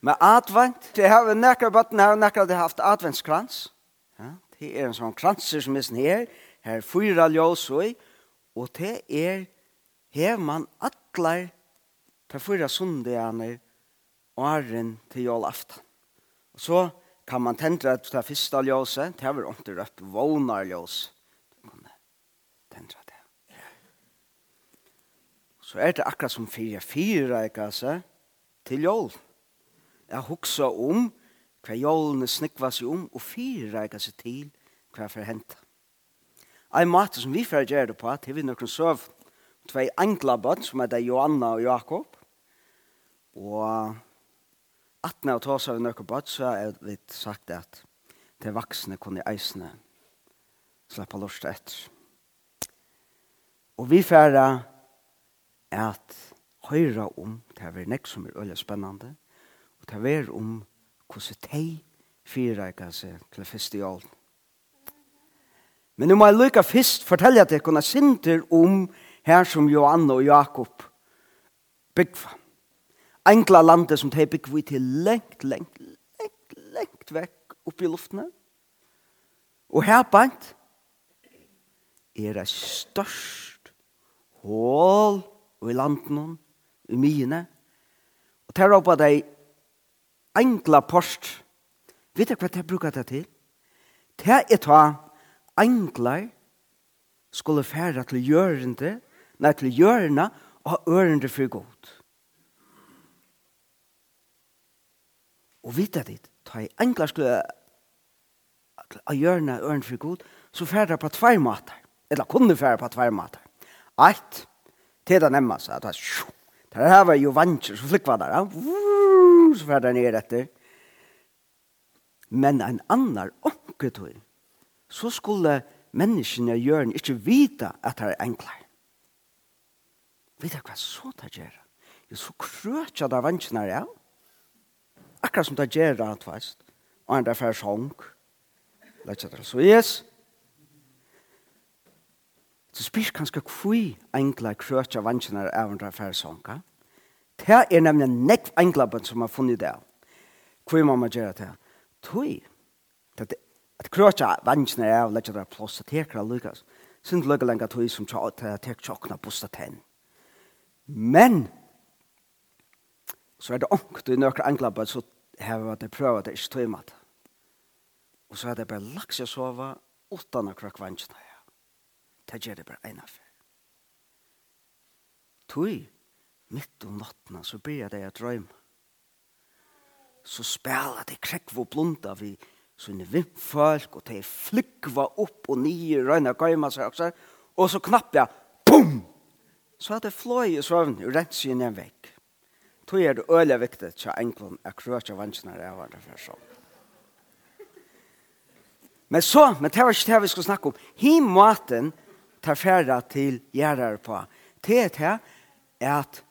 Med advent, det har vi nekker bøtten her, nekker det har haft adventskrans. Ja, det er en sånn kranser som er sånn her, her fyra ljøs og og det er her man atler til fyra sundagene og æren til jølaften. Og så kan man tendre til det første ljøset, det har vi ikke røpt vågnar ljøs. Tendre det. Så er det akkurat som fyra fyra, ikke altså, til jølaften er hugsa om hva jålene snikva seg om og fyrreika seg til hva for henta. Ein måte som vi fyrir gjer det på, til vi nokon søv tvei enkla som er det og Jakob, og atna og tåsa vi nokon bøtt, så er vi sagt at til vaksne kunne eisne slappa lort etter. Og vi fyrir at høyra om, det er vel nek som er øyla spennande, ta ver om hvordan de fyrreika seg til festival. Men nu må jeg lykke først fortelle at jeg kunne sinter om her som Johanne og Jakob byggva. Enkla landet som de byggva til lengt, lengt, lengt, lengt vekk oppi luftene. Og her bant er det størst hål i landen, i myene. Og der oppe de engla post. Vet du hva jeg bruker det til? Det er ta englar skulle færa til gjørende, nei til gjørende og ørende for godt. Og vita dit, ta i englar skulle a gjørende og ørende for godt, så færa på tvær måter. Eller kunne færa på tvær måter. Eit, til det seg at det er her var jo vantjer, så flikk var det, ja, så var det ned etter. Men en annan omkretøy, så skulle menneskene gjøre ikke vite at det er enklere. Vet du hva så det gjør? Jo, så krøtja det vanskene ja. Akkurat som det gjør det, tvist. Og en derfor sånn. Lett seg til så, yes. Så spyr kanskje hvor enkla krøtja vanskene er av en derfor sånn, ja. Det er nemlig nekv englappen som har funnet det. Hvor må man gjøre det? Tøy. Det er at krøtja vansjene er av legger det plass og tekra lukas. Sind lukka lenga tui som tek tjokna busta ten. Men, så er det ångt du nøkra englappen så har det prøvd det ikke tui mat Og så er det bare laks jeg sova utan å krøk vansjene. Det gjør det bare ena fyr. tui mitt om nattene, så blir det jeg drøm. Så spiller de krekk og blunda vi sånne vimpfolk, og de flykva opp og nye røyne gøyma seg også, og så knapp jeg, boom! Så hadde fløy i søvn, og rent seg inn en vekk. Tog er det øyelig viktig til enklån, jeg krøker vansjene jeg var det for sånn. Men så, men det var ikke det vi skulle snakke om. Hi maten tar færre til gjerrere på. Det er det at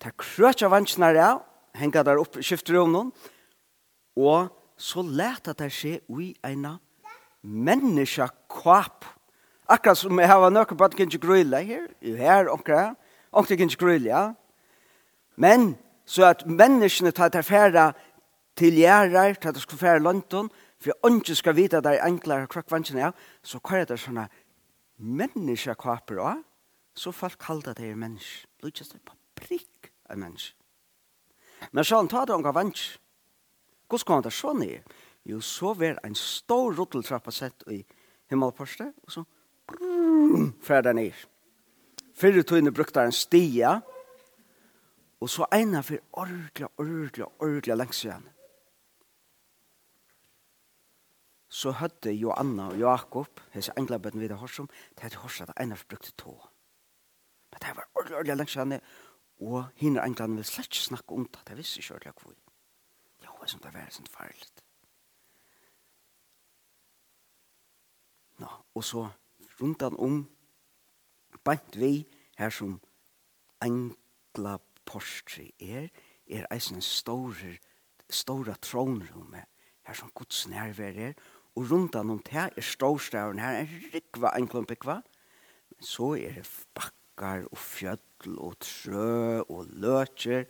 Ta krøtja vansjene av, henga der opp skiftrøvnen, og så leta det skje ui eina menneska kvap. Akkurat som jeg har nøkker på at jeg ikke grøyla her, jo her, onkra, onkra ikke grøyla, ja. Men, så at menneskene tar til færa til gjerrar, tar til skal færa London, for jeg ikke skal vite at det er enklere krøk vansjene av, så hva er det sånne menneska kåper også? Så folk kallar det er mennesk. Det er ikke på prikk en menneske. Men så han tar det omkring vans. Hvordan skal han det så i? Jo, så vil en stor rotteltrappa sett i himmelpørste, og så ferdig ned. Fyrre tøyne brukte en stia, og så ena for ordentlig, ordentlig, ordentlig lengs igjen. Så høtte Joanna og Jakob, hese englabøtten videre horsom, det hadde horsom at ena for brukte tå. Men det var ordentlig, ordentlig lengs igjen, Og hinner englene vil slett ikke snakke om det. Det visste ikke ordentlig hvor. Ja, hva som det var sånn farlig. Nå, og så rundt han om bant vi her som engla porstri er, er eisen en store, store tronrummet her som Guds nærvær er, og rundt han om det er storstæren her, er rikva engla byggva, men så er det bakk bakkar og fjöll og trø og løtjer,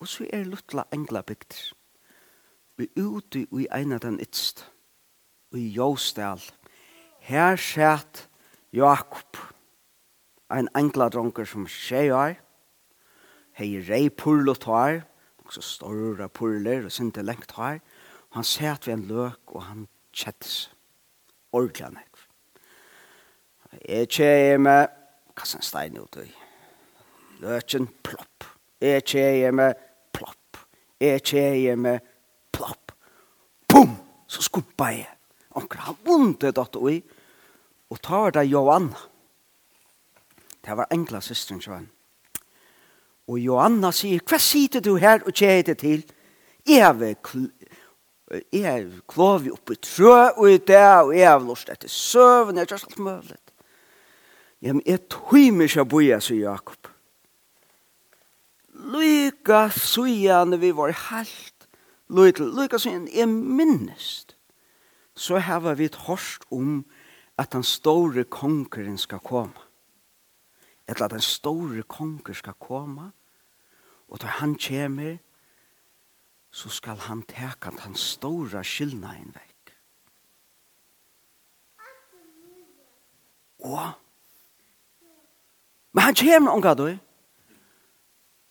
og så er luttla engla bygder. Vi ute i eina den ytst, ui i Her sett Jakob, ein engla dronker som tjejar, hei rei purlo tar, så stora purler og sinte lengt tar, han sett vi en løk og han kjettis. Ordelig han ekv. Jeg tjejer kastet en stein ut i. Løtjen, plopp. Jeg tjeje med plopp. Jeg tjeje med plopp. Pum! Så skumpa jeg. Onker har vondt det datt i. Og tar det Johanna. Det var enkla systeren, sjøen. Og Johanna sier, hva sitter du her og tjeje det til? Jeg vil Jeg klov oppe i trø og i det, og jeg har lyst etter søvn, jeg har alt mulig. Ja, men jeg tøymer ikke boja, sier Jakob. Lyka sujan vi var halt, lyka, lyka sujan er minnest. Så hava vi et hørst om at den store kongeren skal komme. Eller at den store konger skal komme, og da han kommer, så skal han teka den store skyldnaden vekk. Og Men han kommer unga då.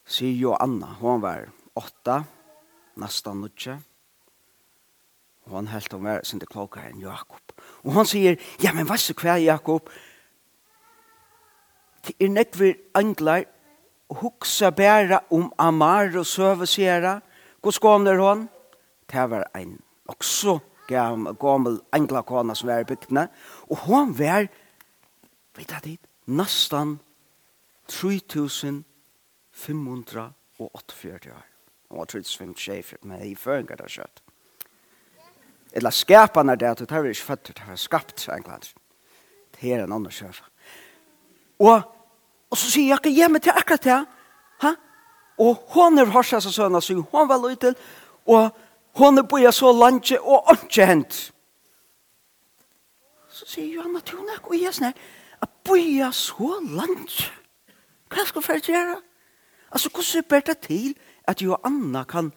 Sier jo Anna, hon var åtta, nesten nødje. Og han helt om er sin klokka enn Jakob. Og han sier, ja, men hva er hva, Jakob? Det er nekver anglar, og huksa bæra om Amar og søvesjera. Hvor skåner hon? Det var en også gammel anglakona som var i bygdene. Og hon var, vet jeg dit, nesten 3548 år. Han var trots 5 men i føringar det skjøtt. Eller skapene det, det har vi ikke født, det har skapt seg en kvart. Det er en annen kjøf. Og, og så sier jeg, ja, men til akkurat det, ha? Og hon er hørsa seg sønne, så hon var løy til, og hon er boja så landje, og ikke hent. Så sier Johanna, til hun ikke og jeg snær, at boja så landje. Hva skal jeg gjøre? Altså, hvordan ber det til at Joanna kan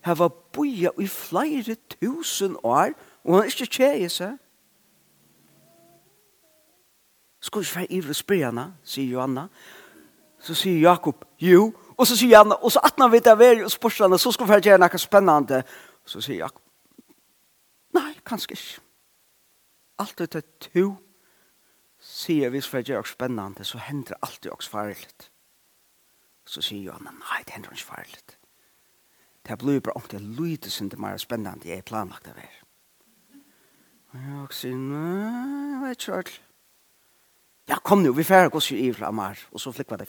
hava boia i flere tusen år, og han ikke tjeje seg? Skal ikke være ivrig spyrjana, sier Johanna. Så sier Jakob, jo, og så sier han, og så atna vi det veri og spørsmålene, så skal vi gjøre noe spennende. Så sier Jakob, nei, kanskje ikke. Alt dette tog sier vi skal gjøre spennende, så hender det alltid også farlig. Så sier Johanna, nei, det hender ikke farlig. Det blir bare ordentlig lydet som det mer spennende jeg er planlagt av her. Og jeg sier, nei, jeg vet ikke alt. Ja, kom nu, vi færre går sier Ivla Amar. Og så flikker det.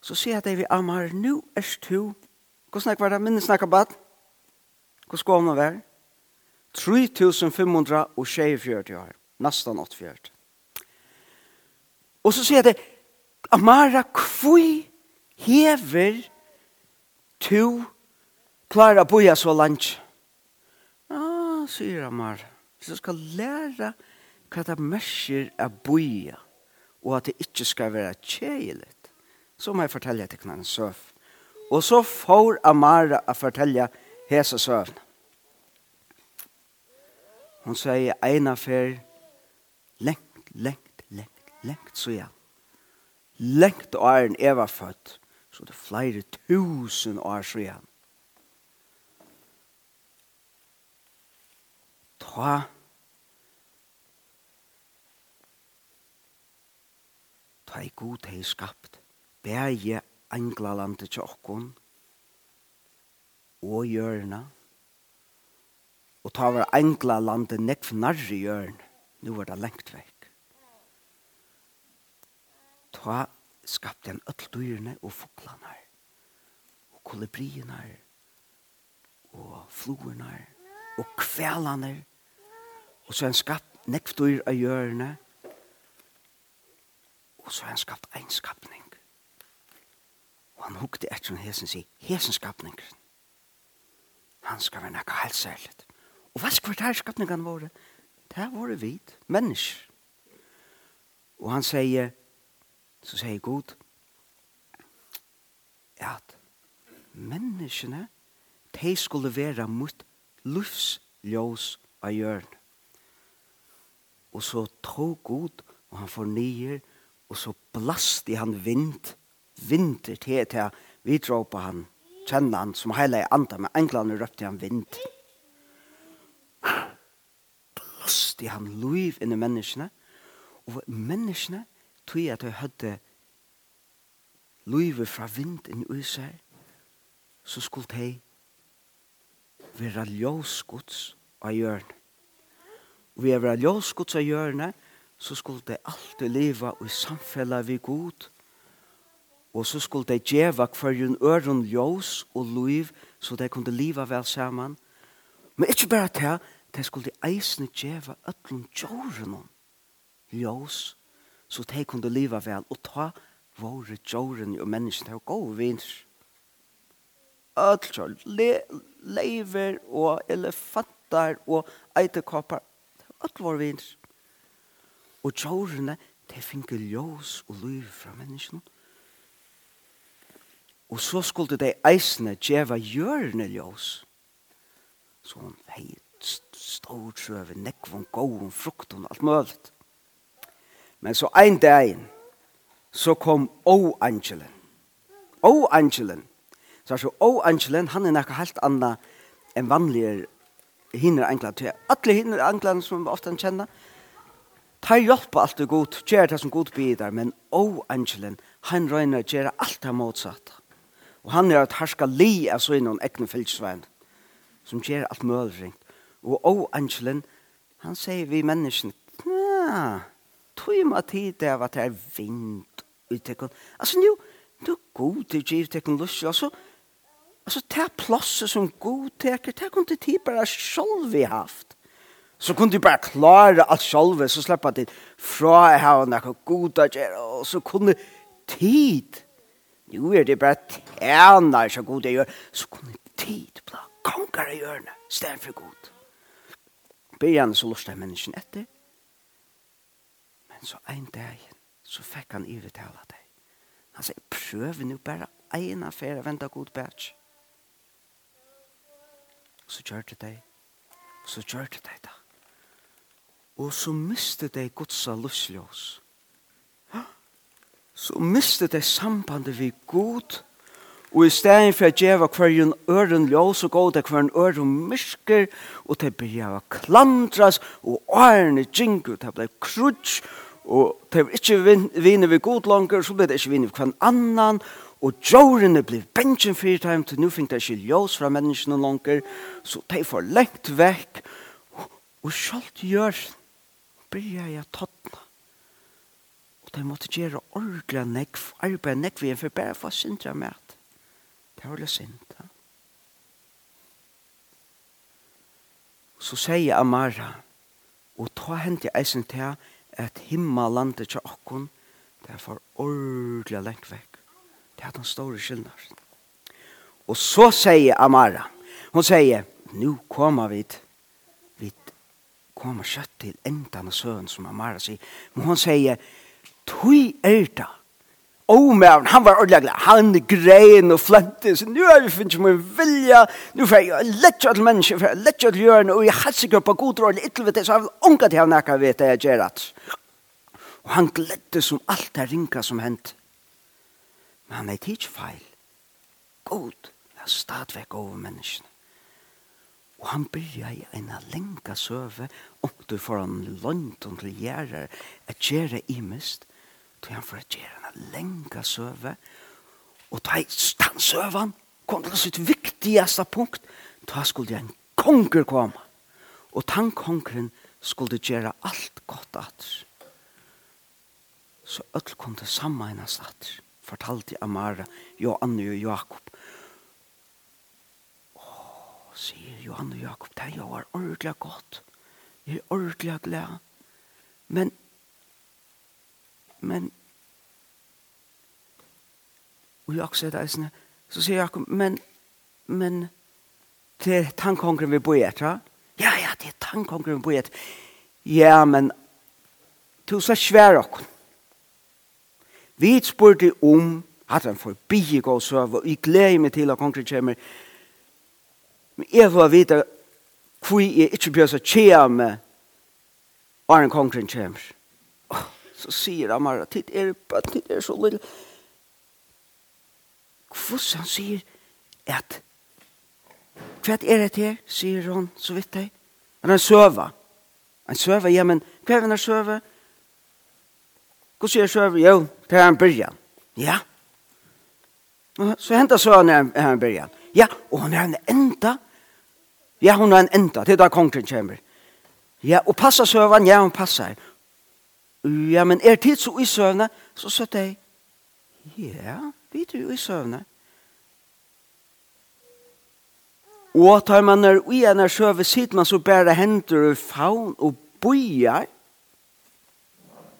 Så sier jeg til Amar, nu er du. Hvordan er det minnes snakker bad? Hvordan skal han være? 3540 år. Nästan 84. Och så säger det Amara kvui hever tu å boja så lunch. Ah, sier Amara. Så ska lära hva det merker å boja og at det ikke skal være kjeilig, Så må jeg fortelle til knall søv. Og så får Amara å fortelle hese søvnene. Hon sier eina fer lengt, lengt, lengt, lengt, så ja. Lengt åren jeg var født, så det er flere tusen år så ja. Ta ta i god hei skapt bæje englalandet til okkon og hjørna og Og ta var engla landet nekv narri hjørn. Nu var det lengt vekk. Ta skapte han öll og fuglene og kolibriene og fluerne og kvelene og så han skapt nekv dyr av hjørne og så han skapt en skapning. Og han hukte etter hesen sig hesen han skal være nekka helt særligt Og hva skvart her skapningene våre? Det er våre vit, mennesker. Og han sier, så sier Gud, at menneskene, de skulle være mot livsljøs av hjørnet. Og så tog God, og han får nye, og så blast i han vind, vinter til til vi drar på han, kjenner han som hele andre, men englene røpte han vind. Vind blåste han liv inn i menneskene, og menneskene tog at de hadde livet fra vind inn i seg, så skulle de være ljøsgods av hjørnet. Og vi er være ljøsgods av hjørnet, så skulle de alltid leva i samfellet vi god, og så skulle de djeva hver en øren ljøs og liv, så de kunne leva vel sammen. Men ikke bare til, de skulle eisne djeva öllum djårenon ljós, så de kunde liva vel og ta våre djåren og menneskene og gå vins. Öll djår, le, leiver og elefantar og eitekopar, öll våre vins Og djårene, de finke ljós og liv fra menneskene. Og så skulle de eisne djeva hjørne ljós. Så hon heit stor trøve, nekvån, gåvån, frukton, alt mulig. Men så ein dag så kom O-angelen. O-angelen. Så altså, O-angelen, han er nekka helt anna enn vanlige hinner anglan. Alle hinner anglan som vi ofte kjenner, Ta hjelpa alt det godt, gjør det som godt bidrar, men O-angelen, han røyner gjør alt det motsatt. Og han er at herska li av så innan egne fylgsvein, som gjør alt mølringt og åangelen, han sier vi menneskene, ja, tog meg tid av at det er vind uttekken. Altså, jo, du er god til giv tekken lyst, altså, altså, det er plasset som god teker, det er kun til tid bare selv vi har haft. Så kunne de bare klare alt selv, så slipper de fra jeg har noe god å gjøre, og så kunne tid. jo, er det bare tjener så god jeg gjør, så kunne tid blant konger i hjørnet, stedet for god. Begerne så lustet mennesken etter. Men så en dag så fikk han irritale deg. Han sier, prøv nå bare en affære, vent av god bæts. Så gjør det deg. Så gjør det deg da. Og så miste deg godsa luslås. Så miste de sambandet vi god Og i stedet for å gjøre hver en øren ljøs og gåte hver en øren mysker, og det begynner å klandras, og ærene djinker, det ble krutsk, og det ble ikke vinne ved god langer, så ble det ikke vinne ved hver annan, og djørene ble bensjen fyrir time, til nå fikk det ikke ljøs fra menneskene langer, så det får lengt vekk, og sjalt gjør begynner jeg tattna. Og de måtte gjøre ordentlig nekv, arbeid nekv, for bare for å syndra med Det var det synd. Så sier Amara, og ta hent i eisen til at himmelandet til okkon, det er for ordelig lengt vekk. Det er den store skyldnaren. Og så sier Amara, hun sier, nu kommer vi, vi kommer kjøtt til endan av søen, som Amara sier. Men hun sier, tui er det omæren, han var ordentlig, glad. han grein og flente, så nu er vi finnes min vilja, nu får jeg lett til mennesker, får jeg lett til hjørne, og jeg har ikke på god råd, ikke vet det, så jeg vil unga til han ikke vet det jeg gjør at. Og han gledde som alt det ringa som hent. Men han er ikke feil. God, jeg er stadvek over menneskene. Og han byrja i en lenga søve, og du får han lønt og til gjerrar, et gjerra imist, tog han for å gjøre en lenge søve, og ta den søven, kom til sitt viktigste punkt, ta skulle en konger komme, og den kongeren skulle gjøre alt godt at. Så öll kom til sammenhengens at, fortalte Amara, Johanne og Jakob, sier Johan og Jakob, det er jo ordentlig godt. Jeg er ordentlig glad. Men men og jeg også er det sånn, så sier Jakob, men, men det er tannkongren vi bor etter, ja, ja, det er tannkongren vi bor etter, ja, men du sa svær okken. Vi spurte om, at han får bygge gå så, og jeg gleder meg til at kongren kommer, men jeg får vite hvor jeg ikke bør så tjea med, og han kongren kommer så sier han bare, tid er bøtt, tid er så lille. Hvordan han sier at, hva er det her, sier han, så vidt jeg. Han er søva. Han søva, ja, men hva er han søva? Hvordan sier søva? Jo, det er han byrjan. Ja. Så hentet søveren er han byrjan. Ja, og han er en enda. Ja, hun er en enda, det er da kongen kommer. Ja, og passa søvan, ja, hun passer ja, men er tid så i søvne? Så sa de, ja, vi er jo i søvne. Og tar man når i en er søve, sitter man så bare hender og faun og bojar.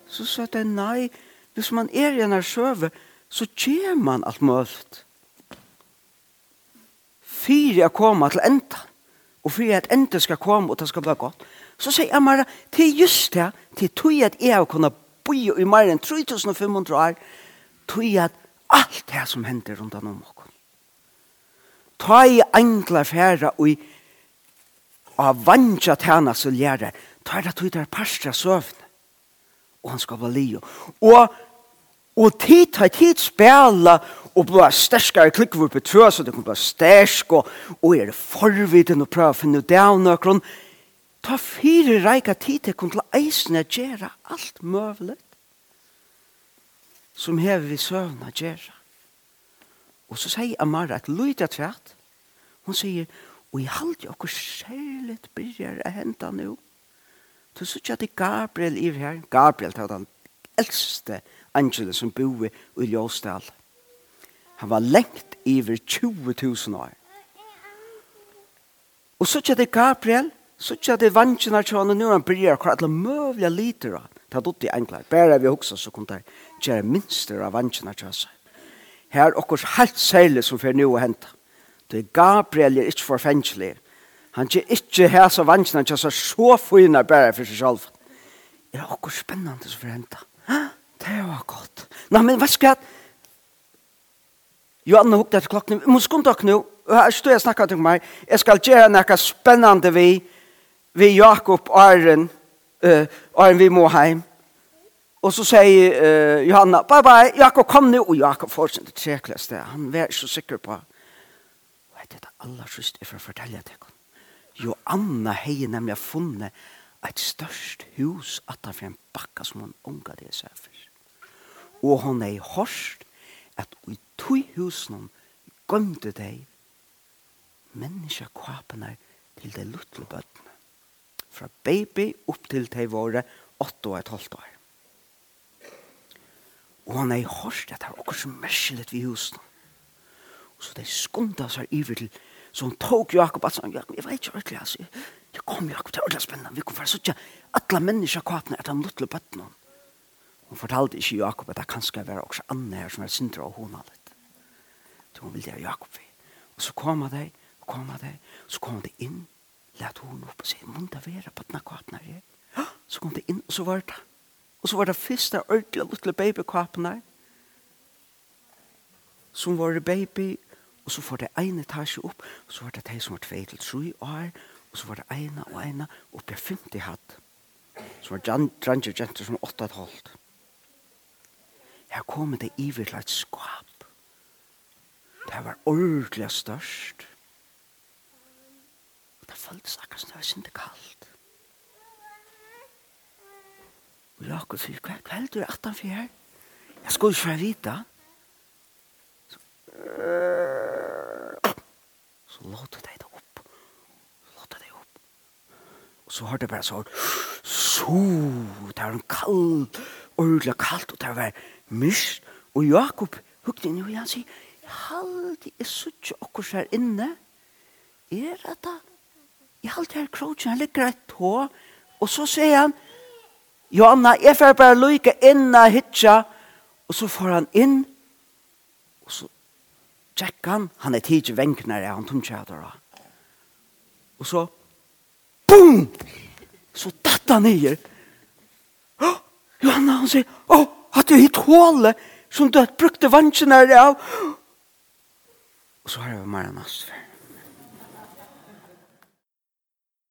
Så sa de, nei, hvis man er i en er søve, så gjør man alt mølt. Fyre kommer til enda. Og fyre at enda skal komme, og det skal bli godt. Så sier jeg bare, til just det, til tog at jeg har kunnet bo i mer enn 3500 år, tog at alt det som hender rundt om oss. Ta i engla færa og av vantja tæna så lærer, ta i det tog der parstra søvn, og han skal være lio. Og, og tid, ta tid spela, og blå sterskare klikkvur på trø, så det kan blå stersk, og, og er forviden og prøve å finne ut det av nøkron, og Ta fire reika tid til kun til eisen at gjøre alt møvlet som hever vi søvn at gjøre. Og så sier Amara at lyda tvert. Hun sier, og i halde jo okkur særligt byrjar a henda nu. Så sier at det Gabriel i her. Gabriel tar den eldste angelen som boi i Ljåsdal. Han var lengt iver 20.000 år. Og så sier det Gabriel, Så tja at det er vanskene til han, han bryr akkur alle møvelige liter av. Det har dutt i enklar, Bare vi hoksa så kunne det gjøre minster av vantjen til seg. Her er okkurs helt særlig som fyrir nu å henta, Det er Gabriel er ikke forfengelig. Han er ikke her så vantjen til seg så fine bare for seg selv. Det er okkurs spennende som fyrir henta, Det var godt. Nei, men hva skal jeg... Johanne hukte etter klokken. Vi må skunde dere nå. Her står jeg og til meg. Jeg skal gjøre noe spennende vi vi Jakob Arren, uh, Arren vi må heim. Og så sier uh, Johanna, bye bye, Jakob kom nu. Og Jakob fortsetter trekløs det. Han var så sikker på. Og jeg det aller sist for å fortelle det. Johanna har nemlig funnet et størst hus at det var en bakka som hun unga det seg for. Og hun er hårst at i tog husen gømte deg menneskekvapene til det luttelig bøtten fra baby opp til de våre åtte og et halvt år. Og han er i hørst det er akkurat så merkelig ved husen. Og så de skunda seg iver til, så han tok Jakob og sa, Jakob, jeg vet ikke ordentlig, altså. Jeg kom, Jakob, det er ordentlig spennende. Vi kommer for å sitte alle mennesker kvatene etter en luttelig bøtten hon. Hun fortalte ikke Jakob at det kan skal være også Anne her som er sindre og hun litt. Så hun ville det Jakob vi. Og så kom han deg, og kom han deg, så kom han inn, lät hon upp och säger, månda vera på dina kapnar här. Så kom det in och så var det. Och så var det första ordentliga lilla babykvapen här. som var det baby Och så får det ene etasje upp. og så var det de som var två till tre år, Och så var det ena och ena. Och det ble femte hatt. Så var det dranger jenter som åtta et halvt. Her kom det i til et skap. Det var ordentlig størst føltes akkurat som det var sinte kaldt. Og jeg akkurat sier, hva er kveld du er 18 for her? Jeg skulle ikke være vita. Så, så låter det det opp. Så låter det opp. Og så hørte jeg bare så, så, det var en kald, ordentlig kaldt, og det var mist. Og Jakob hukte inn i og han sier, halde, jeg sier ikke akkurat her inne. Er det da? Jeg halte her krogen, han ligger et tå. Og så sier han, Johanna, jeg får bare lykke inn av hitja. Og så får han inn. Og så tjekk han. Han er tidlig venknere, han tom ikke av Og så, boom! Så datt han nyer. Oh, Johanna, han sier, å, oh, hatt du hitt hålet som du hatt brukte vansjen her av. Og så har jeg vært mer enn astfer.